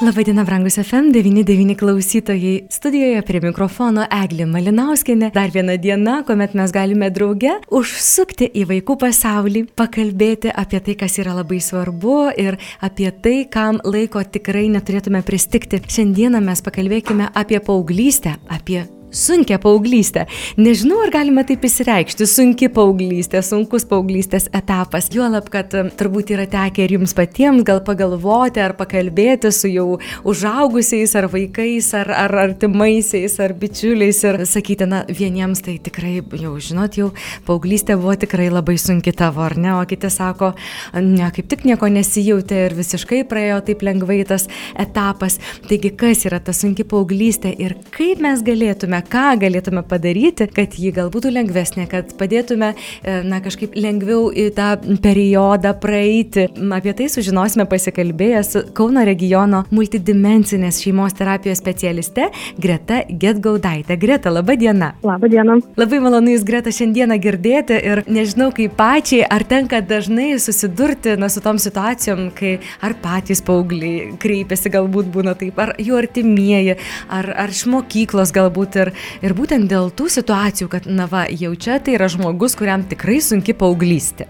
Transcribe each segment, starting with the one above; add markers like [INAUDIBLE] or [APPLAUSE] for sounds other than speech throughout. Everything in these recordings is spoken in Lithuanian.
Labadiena, brangus FM99 klausytojai. Studijoje prie mikrofono Eglė Malinauskinė. Dar viena diena, kuomet mes galime drauge užsukti į vaikų pasaulį, pakalbėti apie tai, kas yra labai svarbu ir apie tai, kam laiko tikrai neturėtume pristikti. Šiandieną mes pakalbėkime apie paauglystę, apie sunkia paauglystė. Nežinau, ar galima taip įsireikšti. Sunki paauglystė, sunkus paauglystės etapas. Juolab, kad turbūt yra tekę ir jums patiems gal pagalvoti ar pakalbėti su jau užaugusiais ar vaikais ar, ar artimaisiais ar bičiuliais ir sakyti, na, vieniems tai tikrai jau, žinot, jau paauglystė buvo tikrai labai sunki tavo, ar ne, o kiti sako, ne, kaip tik nieko nesijautė ir visiškai praėjo taip lengvai tas etapas. Taigi, kas yra ta sunki paauglystė ir kaip mes galėtume galėtume, ką galėtume padaryti, kad ji gal būtų lengvesnė, kad padėtume, e, na, kažkaip lengviau į tą periodą praeiti. Apie tai sužinosime pasikalbėję su Kauno regiono multidimensinės šeimos terapijos specialiste Greta Getgaudaitė. Greta, laba diena. Labą dieną. Labai malonu Jūs, Greta, šiandieną girdėti ir nežinau, kaip pačiai, ar tenka dažnai susidurti na, su tom situacijom, kai ar patys paaugliai kreipiasi, galbūt būna taip, ar jų artimieji, ar, ar iš mokyklos galbūt ir ir, ir būtent dėl tų situacijų, kad, na va, jau čia tai yra žmogus, kuriam tikrai sunki paauglystė.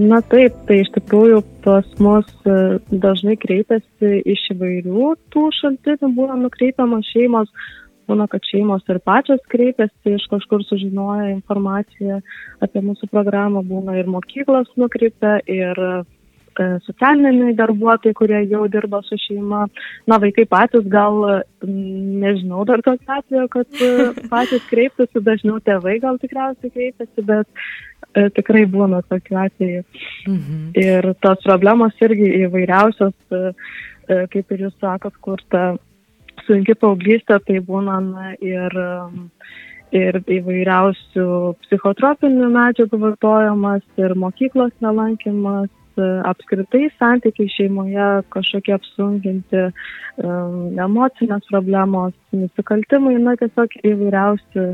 Na taip, tai iš tikrųjų pas mus e, dažnai kreipiasi iš įvairių tų šaltinių, būna nukreipiamos šeimos, būna, kad šeimos ir pačios kreipiasi, iš kažkur sužinoja informaciją apie mūsų programą, būna ir mokyklos nukreipia, ir socialiniai darbuotojai, kurie jau dirba su šeima. Na, vaikai patys gal, nežinau dar tokio atveju, kad e, [LAUGHS] patys kreiptųsi, dažniau tėvai gal tikriausiai kreipiasi, bet e, tikrai būna tokių atvejų. Mhm. Ir tos problemos irgi įvairiausios, e, e, kaip ir jūs sakot, kur ta sunki paauglystė, tai būna na, ir ir įvairiausių psichotropinių medžiagų vartojimas, ir mokyklos nelankimas, apskritai santykiai šeimoje kažkokie apsunkinti, emocinės problemos, nusikaltimai, na tiesiog įvairiausi,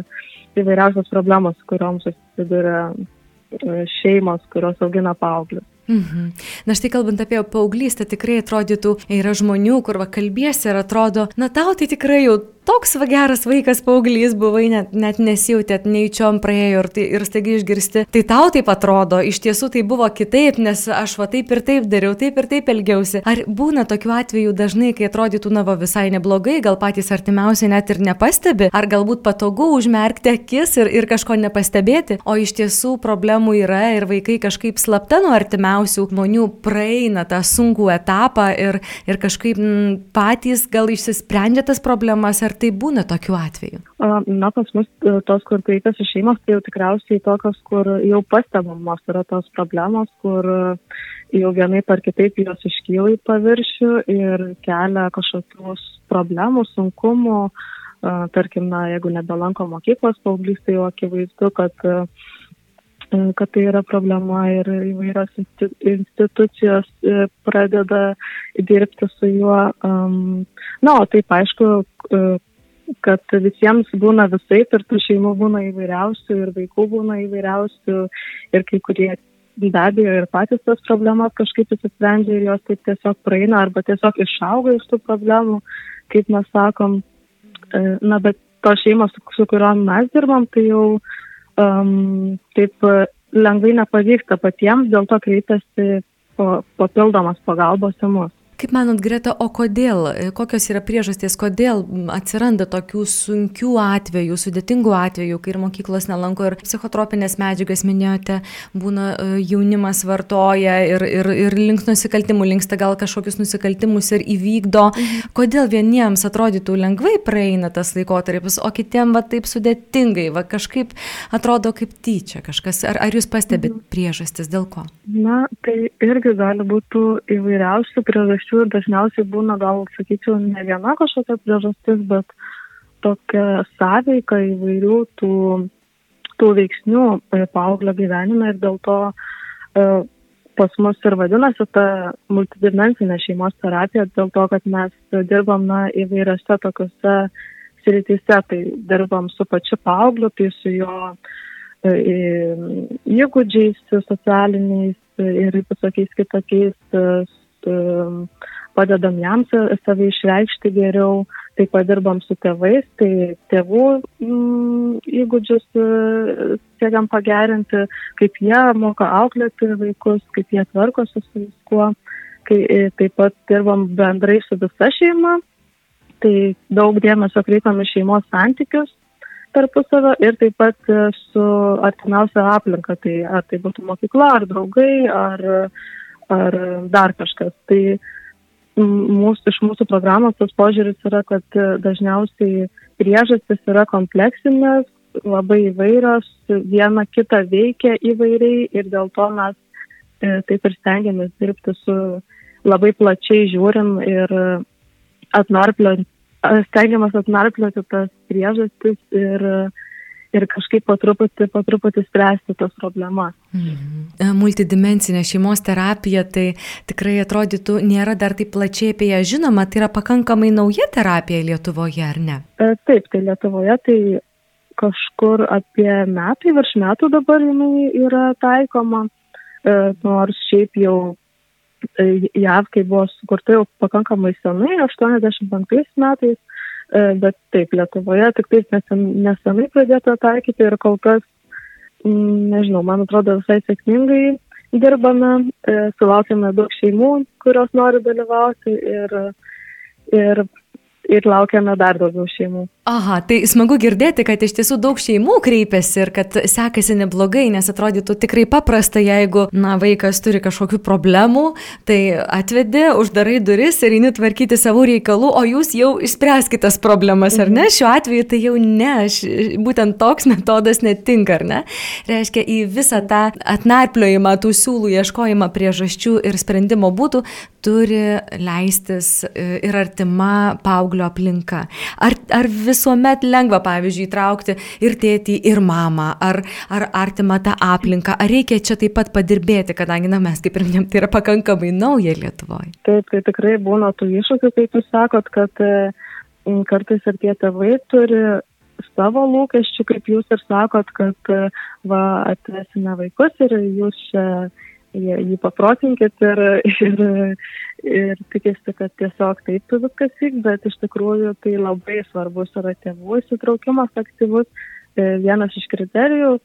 įvairiausios problemos, kuriuoms susiduria e, šeimos, kurios augina paauglius. Mhm. Na štai kalbant apie paauglystę, tikrai atrodytų, yra žmonių, kur va kalbėsi ir atrodo, na tau tai tikrai jau toks va geras vaikas paauglys buvai, net, net nesijautėt, neįčiom praėjo ir, tai, ir staiga išgirsti. Tai tau taip atrodo, iš tiesų tai buvo kitaip, nes aš va taip ir taip dariau, taip ir taip elgiausi. Ar būna tokių atvejų dažnai, kai atrodytų, na va visai neblogai, gal patys artimiausiai net ir nepastebi, ar galbūt patogu užmerkti akis ir, ir kažko nepastebėti, o iš tiesų problemų yra ir vaikai kažkaip slapta nuo artimiausių žmonių praeina tą sunkų etapą ir, ir kažkaip m, patys gal išsisprendžia tas problemas, ar ar tai būna tokių atvejų? Na, pas mus e, tos, kur kreipiasi šeimos, tai jau tikriausiai tokios, kur jau pastebamos yra tos problemos, kur e, jau vienaip ar kitaip jos iškyla į paviršių ir kelia kažkokius problemų, sunkumų. Tarkim, na, jeigu nebelanko mokyklos paauglys, tai jau akivaizdu, kad e, kad tai yra problema ir įvairios institucijos pradeda dirbti su juo. Na, o taip aišku, kad visiems būna visaip ir tų šeimų būna įvairiausių ir vaikų būna įvairiausių ir kai kurie be abejo ir patys tas problemas kažkaip įsisprendžia ir jos taip tiesiog praeina arba tiesiog išauga iš tų problemų, kaip mes sakom. E, na, bet tos šeimos, su, su kuriuom mes dirbam, tai jau um, taip lengvai nepavyksta patiems, dėl to kreipiasi po, papildomas pagalbos į mus. Kaip manot, Greta, o kodėl, kokios yra priežastys, kodėl atsiranda tokių sunkių atvejų, sudėtingų atvejų, kai ir mokyklos nelanko ir psichotropinės medžiagas minėjote, būna e, jaunimas vartoja ir, ir, ir link nusikaltimų, linksta gal kažkokius nusikaltimus ir įvykdo. Mhm. Kodėl vieniems atrodytų lengvai praeina tas laikotarpis, o kitiems va taip sudėtingai, va kažkaip atrodo kaip tyčia kažkas. Ar, ar jūs pastebit mhm. priežastis, dėl ko? Na, tai irgi gali būti įvairiausių priežasčių priežasčių ir dažniausiai būna gal, sakyčiau, ne viena kažkokia priežastis, bet tokia sąveika įvairių tų, tų veiksnių paauglio gyvenime ir dėl to pas mus ir vadinasi ta multidimensinė šeimos terapija, dėl to, kad mes dirbam na, įvairiose tokiuose srityse, tai dirbam su pačiu paaugliu, tai su jo įgūdžiais socialiniais ir visokiais kitokiais padedam jam save išreikšti geriau, taip pat dirbam su tėvais, tai tėvų mm, įgūdžius e, siekiam pagerinti, kaip jie moka auklėti vaikus, kaip jie tvarkosi su viskuo. Kai, e, taip pat dirbam bendrai su visa šeima, tai daug dėmesio kreipiam į šeimos santykius tarpusavio ir taip pat e, su artimiausia aplinka, tai ar tai būtų mokykla, ar draugai, ar, ar dar kažkas. Tai mūsų, iš mūsų programos tas požiūris yra, kad dažniausiai priežastis yra kompleksinės, labai įvairios, viena kita veikia įvairiai ir dėl to mes e, taip ir stengiamės dirbti su labai plačiai žiūrim ir atnarplioti, stengiamės atnarplioti tas priežastis ir uh, ir kažkaip po truputį, po truputį spręsti tos problemas. Mhm. Multidimensinė šeimos terapija, tai tikrai atrodytų, nėra dar taip plačiai apie ją žinoma, tai yra pakankamai nauja terapija Lietuvoje, ar ne? E, taip, tai Lietuvoje tai kažkur apie metai, virš metų dabar jinai yra taikoma, e, nors šiaip jau e, JAV, kai buvo sukurta jau pakankamai senai, 85 metais, E, bet taip, Lietuvoje tik taip nesenai pradėta taikyti ir kol kas, mm, nežinau, man atrodo visai sėkmingai dirbame, e, sulaukime daug šeimų, kurios nori dalyvauti ir, ir ir laukiame dar daugiau šeimų. Aha, tai smagu girdėti, kad iš tiesų daug šeimų kreipiasi ir kad sekasi neblogai, nes atrodytų tikrai paprasta, jeigu, na, vaikas turi kažkokių problemų, tai atvedi, uždarai duris ir eini tvarkyti savo reikalų, o jūs jau išspręskite tas problemas, ar ne? Mhm. Šiuo atveju tai jau ne, būtent toks metodas netinka, ar ne? Reiškia, į visą tą atnarpliojimą, tų siūlų ieškojimą priežasčių ir sprendimo būtų turi leistis e, ir artima paauglio aplinka. Ar, ar visuomet lengva, pavyzdžiui, įtraukti ir tėtį, ir mamą, ar, ar artimą tą aplinką, ar reikia čia taip pat padirbėti, kadangi, na, mes kaip ir minėjom, tai yra pakankamai nauja Lietuvoje. Taip, tai tikrai būna tų iššūkių, kaip jūs sakot, kad e, kartais ir tie tėvai turi savo lūkesčių, kaip jūs ir sakot, kad e, va, atvesime vaikus ir jūs čia jį paprotinkit ir, ir, ir tikėsi, kad tiesiog taip viskas vyks, bet iš tikrųjų tai labai svarbus yra tėvų įsitraukimas aktyvus. E, vienas iš kriterijų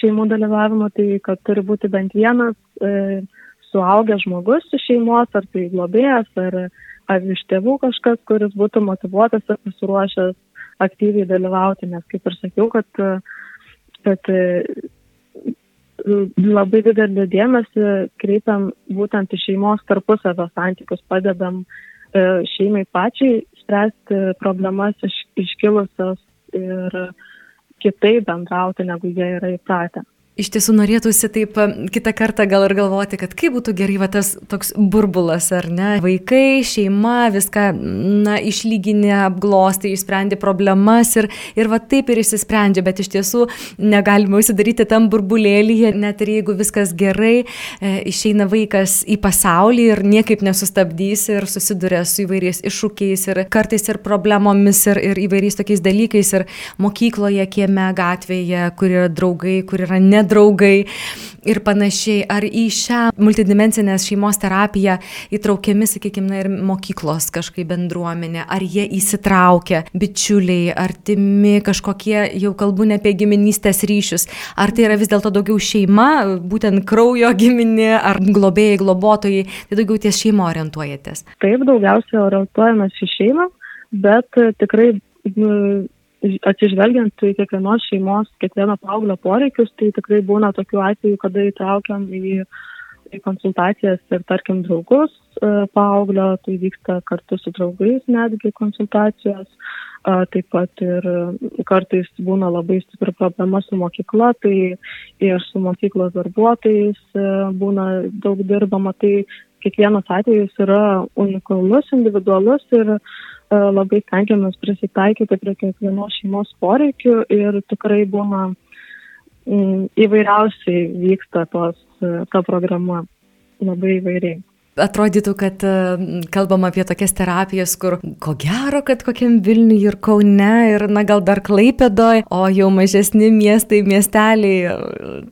šeimų dalyvavimo tai, kad turi būti bent vienas e, suaugęs žmogus iš šeimos, ar tai globėjas, ar, ar iš tėvų kažkas, kuris būtų motivuotas ir pasiruošęs aktyviai dalyvauti, nes kaip ir sakiau, kad, kad labai didelį dėmesį kreipiam būtent į šeimos tarpusavio santykius, padedam e, šeimai pačiai spręsti problemas iš, iškilusios ir kitaip bendrauti, negu jie yra įpratę. Iš tiesų norėtųsi taip kitą kartą gal ir galvoti, kad kaip būtų gerai va tas toks burbulas, ar ne? Vaikai, šeima, viską, na, išlyginė, apglosti, išsprendė problemas ir, ir va taip ir išsisprendžia, bet iš tiesų negalima užsidaryti tam burbulėlyje, net ir jeigu viskas gerai, e, išeina vaikas į pasaulį ir niekaip nesustabdys ir susiduria su įvairiais iššūkiais ir kartais ir problemomis ir, ir įvairiais tokiais dalykais ir mokykloje, kieme, gatvėje, kur yra draugai, kur yra nedraugai draugai ir panašiai. Ar į šią multidimensinės šeimos terapiją įtraukiami, sakykime, ir mokyklos kažkaip bendruomenė, ar jie įsitraukia, bičiuliai, artimi, kažkokie, jau kalbu ne apie giminystės ryšius, ar tai yra vis dėlto daugiau šeima, būtent kraujo giminė, ar globėjai, globotojai, tai daugiau ties šeimo orientuojatės? Taip, daugiausiai orientuojamės į šeimą, bet tikrai atsižvelgiant į kiekvienos šeimos, kiekvieno paauglio poreikius, tai tikrai būna tokių atvejų, kada įtraukiam į, į konsultacijas ir, tarkim, draugus e, paauglio, tai vyksta kartu su draugais netgi konsultacijos. Taip pat ir kartais būna labai stipri problema su mokykla, tai ir su mokyklos darbuotojais e, būna daug dirbama, tai kiekvienas atvejis yra unikalus, individualus ir uh, E, labai stengiamės prisitaikyti prie kiekvienos šeimos poreikių ir tikrai būna mm, įvairiausiai vyksta tos, ta programa, labai įvairiai atrodytų, kad e, kalbam apie tokias terapijas, kur ko gero, kad kokiam Vilniui ir Kaune ir, na, gal dar Klaipėdoj, o jau mažesni miestai, miesteliai,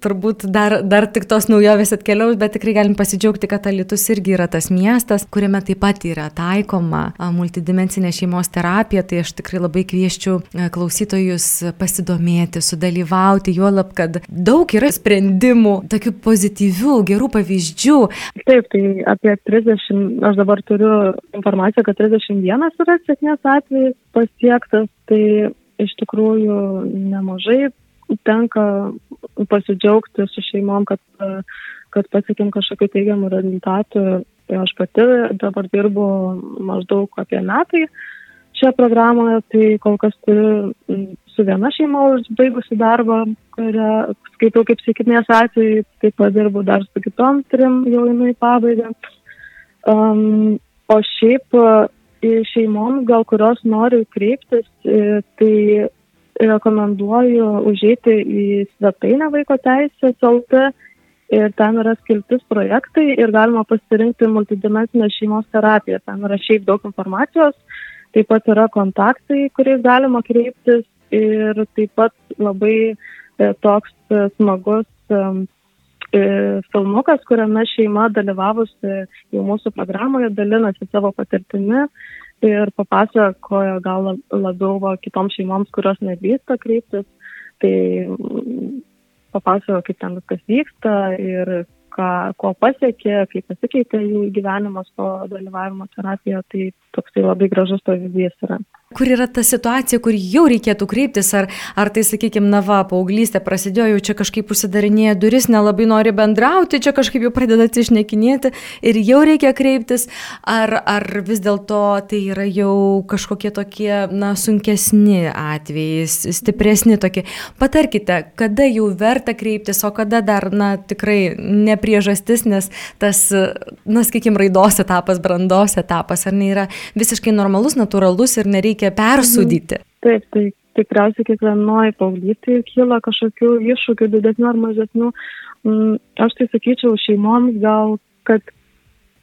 turbūt dar, dar tik tos naujovės atkeliaus, bet tikrai galim pasidžiaugti, kad Alitus irgi yra tas miestas, kuriame taip pat yra taikoma multidimensinė šeimos terapija, tai aš tikrai labai kvieščiau klausytojus pasidomėti, sudalyvauti, juolab, kad daug yra sprendimų, tokių pozityvių, gerų pavyzdžių. Taip, tai apie 30, aš dabar turiu informaciją, kad 31 yra sėkmės atvejais pasiektas, tai iš tikrųjų nemažai tenka pasidžiaugti su šeimom, kad, kad pasiekėm kažkokiu teigiamu rezultatu. Aš pati dabar dirbu maždaug apie metai šią programą, tai kol kas turiu su viena šeima užbaigusi darbą, kurią skaitau kaip sėkmės atveju, taip pat dirbu dar su kitom trim jau jinai pabaigą. Um, o šiaip šeimom, gal kurios nori kreiptis, e, tai rekomenduoju užėti į svetainę vaiko teisės LT ir ten yra skiltis projektai ir galima pasirinkti multidimensinę šeimos terapiją. Ten yra šiaip daug informacijos, taip pat yra kontaktai, kuriais galima kreiptis ir taip pat labai e, toks e, smagus E, filmukas, kuriame šeima dalyvavusi jau mūsų programoje dalinasi savo patirtimi ir papasakojo gal labiau kitoms šeimoms, kurios nedrįsta kreiptis. Tai papasakojo, kaip ten viskas vyksta ir ką, ko pasiekė, kaip pasikeitė jų gyvenimas po dalyvavimo terapijoje. Tai toksai labai gražus pavyzdys yra. Kur yra ta situacija, kur jau reikėtų kreiptis, ar, ar tai, sakykime, na va, paauglystė prasidėjo, jau čia kažkaip užsidarinėja duris, nelabai nori bendrauti, čia kažkaip jau pradeda atsišnekinėti ir jau reikia kreiptis, ar, ar vis dėlto tai yra jau kažkokie tokie, na, sunkesni atvejai, stipresni tokie. Patarkite, kada jau verta kreiptis, o kada dar, na, tikrai nepriežastis, nes tas, na, sakykime, raidos etapas, brandos etapas, ar ne yra visiškai normalus, natūralus ir nereikia reikia persudyti. Mhm. Taip, tai tikriausiai kiekvienoje paauglystėje kyla kažkokių iššūkių, didesnių ar mažesnių. Mm, aš tai sakyčiau šeimoms gal, kad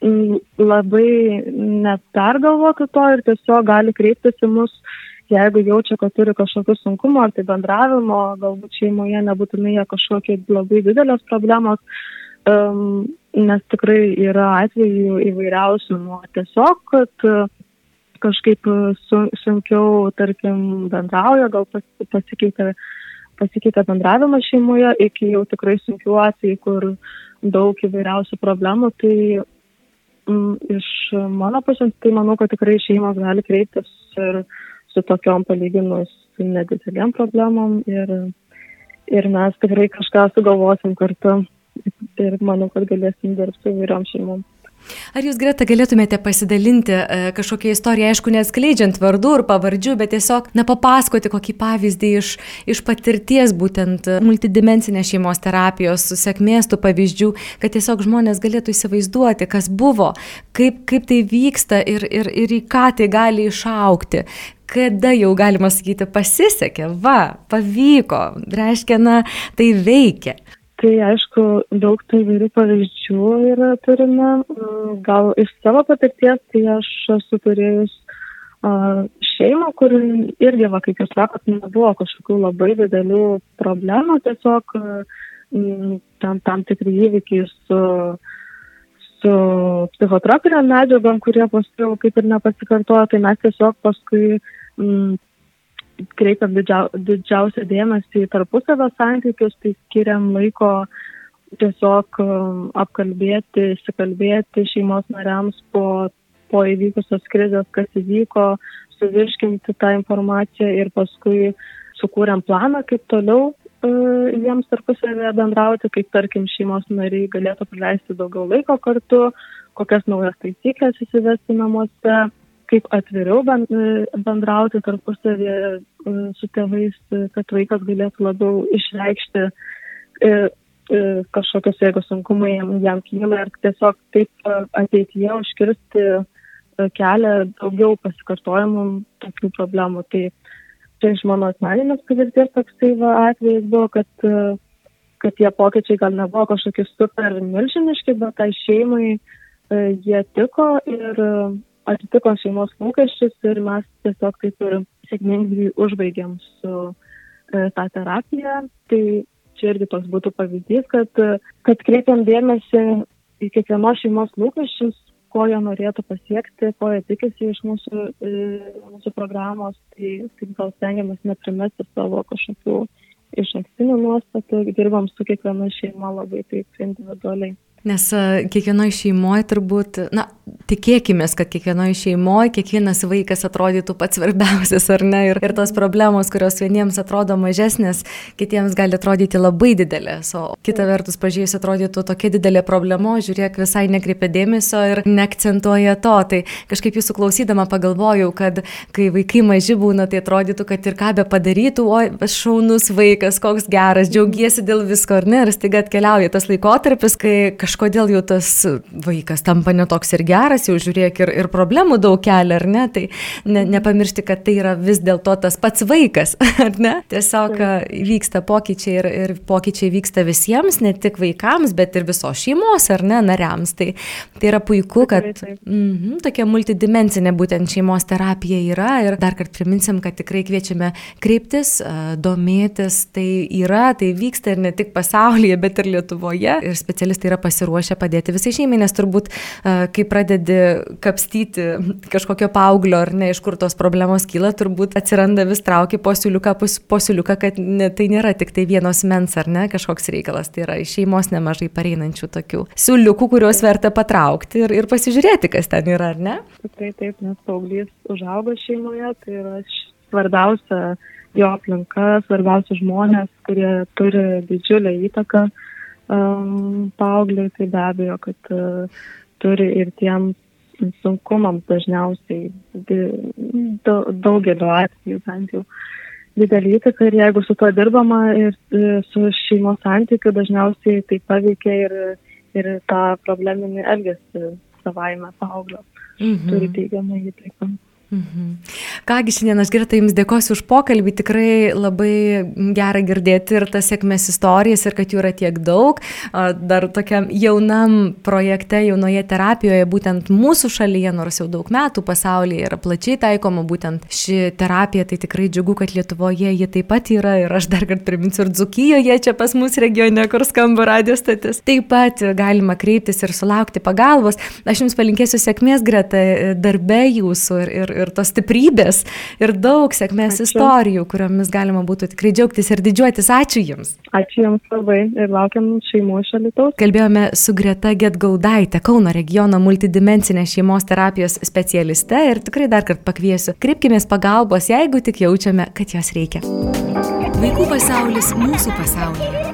mm, labai nepergalvotų to ir tiesiog gali kreiptis į mus, jeigu jaučia, kad turi kažkokių sunkumų ar tai bendravimo, galbūt šeimoje nebūtinai jie kažkokie labai didelės problemos. Um, nes tikrai yra atvejų įvairiausių nuo tiesiog, kad kažkaip e, su, sunkiau, tarkim, bendrauja, gal pas, pasikeitė, pasikeitė bendravimas šeimoje, iki jau tikrai sunkių atvejų, kur daug įvairiausių problemų. Tai m, iš mano pusės, tai manau, kad tikrai šeimos gali kreiptis ir su tokiom palyginus nedidelėm problemom ir, ir mes tikrai kažką sugalvosim kartu ir manau, kad galėsim dirbti su įvairiom šeimom. Ar jūs, Greta, galėtumėte pasidalinti e, kažkokią istoriją, aišku, neskleidžiant vardų ir pavardžių, bet tiesiog, na, papasakoti kokį pavyzdį iš, iš patirties būtent multidimensinės šeimos terapijos, sėkmės tų pavyzdžių, kad tiesiog žmonės galėtų įsivaizduoti, kas buvo, kaip, kaip tai vyksta ir, ir, ir į ką tai gali išaukti kada jau galima sakyti pasisekė, va, pavyko, reiškia, na, tai veikia. Tai aišku, daug tų įvairių pavyzdžių yra turime. Mm, gal iš savo patirties, tai aš esu turėjus šeimą, kur irgi, va, kaip jūs sakot, nebuvo kažkokių labai didelių problemų, tiesiog tam, tam tikri įvykiai su, su psichotropinėm medžiagom, kurie paskui kaip ir nepasikartojo, tai mes tiesiog paskui um, kreipiam didžiau, didžiausią dėmesį į tarpusavio santykius, tai skiriam laiko tiesiog um, apkalbėti, įsikalbėti šeimos nariams po, po įvykusios krizės, kas įvyko, suvirškinti tą informaciją ir paskui sukūrėm planą, kaip toliau uh, jiems tarpusavėje bendrauti, kaip tarkim šeimos nariai galėtų praleisti daugiau laiko kartu, kokias naujas taisyklės įsivesti namuose kaip atviriau bendrauti tarpusavėje e, su tėvais, e, kad vaikas galėtų labiau išreikšti e, kažkokius, jeigu sunkumai jam, kyla ir tiesiog taip ateityje užkirsti kelią daugiau pasikartojimų tokių problemų. Tai čia iš mano asmeninės patirties toksai atvejis buvo, kad kad tie pokyčiai gal nebuvo kažkokie super milžiniški, bet tai šeimai jie tiko ir atitiko šeimos lūkesčius ir mes tiesiog taip ir sėkmingai užbaigėm su e, tą terapiją. Tai čia irgi toks būtų pavyzdys, kad, kad kreipiam dėmesį į kiekvienos šeimos lūkesčius, ko jie norėtų pasiekti, ko jie tikisi iš mūsų, mūsų programos, tai, tai gal stengiamės neprimesti savo kažkokių iš ankstinių nuostatų, dirbam su kiekviena šeima labai taip individualiai. Nes kiekvienoje šeimoje turbūt, na, tikėkime, kad kiekvienoje šeimoje kiekvienas vaikas atrodytų pats svarbiausias, ar ne? Ir, ir tos problemos, kurios vieniems atrodo mažesnės, kitiems gali atrodyti labai didelės. O kita vertus, pažiūrėjus, atrodytų tokia didelė problema, žiūrėk, visai nekreipia dėmesio ir neakcentuoja to. Tai kažkaip jūsų klausydama pagalvojau, kad kai vaikai maži būna, tai atrodytų, kad ir ką be padarytų, oi, šaunus vaikas, koks geras, džiaugiesi dėl visko, ar ne? Ir staiga atkeliauja tas laikotarpis, kai kažkas kažkodėl jau tas vaikas tampa netoks ir geras, jau žiūrėk ir, ir problemų daug kelia, ar ne? Tai ne, nepamiršti, kad tai yra vis dėlto tas pats vaikas, [LAUGHS] ar ne? Tiesiog vyksta pokyčiai ir, ir pokyčiai vyksta visiems, ne tik vaikams, bet ir visos šeimos, ar ne, nariams. Tai, tai yra puiku, kad mm tokia multidimensinė būtent šeimos terapija yra ir dar kartą priminsim, kad tikrai kviečiame kreiptis, domėtis, tai yra, tai vyksta ir ne tik pasaulyje, bet ir Lietuvoje ir specialistai yra pasiruošę pasiruošę padėti visai šeimai, nes turbūt, kai pradedi kapstyti kažkokio paauglio ar ne, iš kur tos problemos kyla, turbūt atsiranda vis trauki posiuliuką, posiuliuką, kad ne, tai nėra tik tai vienos mens ar ne kažkoks reikalas, tai yra iš šeimos nemažai pareinančių tokių siuliukų, kuriuos verta patraukti ir, ir pasižiūrėti, kas ten yra, ar ne? Tikrai taip, nes paauglys užaugo šeimoje, tai yra svarbiausia jo aplinka, svarbiausia žmonės, kurie turi didžiulę įtaką um, paaugliai, tai be abejo, kad uh, turi ir tiems sunkumams dažniausiai daugeliu atveju bent jau didelį įtaką ir jeigu su to dirbama ir su šeimos santykiu, dažniausiai tai paveikia ir, ir tą probleminį elgesį savaime paauglio. Mhm. Turi teigiamą įtaką. Mhm. Kągi šiandien aš Greta Jums dėkosiu už pokalbį, tikrai labai gera girdėti ir tas sėkmės istorijas ir kad jų yra tiek daug. Dar tokiam jaunam projekte, jaunoje terapijoje, būtent mūsų šalyje, nors jau daug metų pasaulyje yra plačiai taikoma būtent ši terapija, tai tikrai džiugu, kad Lietuvoje ji taip pat yra ir aš dar kartą priminsiu ir Dzukijoje, čia pas mus regione, kur skamba radio stotis. Taip pat galima kreiptis ir sulaukti pagalbos. Aš Jums palinkėsiu sėkmės Greta darbe jūsų ir, ir, ir tos stiprybės ir daug sėkmės Ačiū. istorijų, kuriomis galima būtų tikrai džiaugtis ir didžiuotis. Ačiū Jums. Ačiū Jums labai ir laukiam šeimų iš Alitaus. Kalbėjome su Greta Getgaudaitė, Kauno regiono multidimensinės šeimos terapijos specialiste ir tikrai dar kartą pakviesiu. Kreipkime pagalbos, jeigu tik jaučiame, kad jos reikia. Vaikų pasaulis mūsų pasaulyje.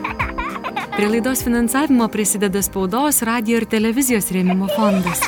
Prie laidos finansavimo prisideda spaudos, radio ir televizijos rėmimo fondas.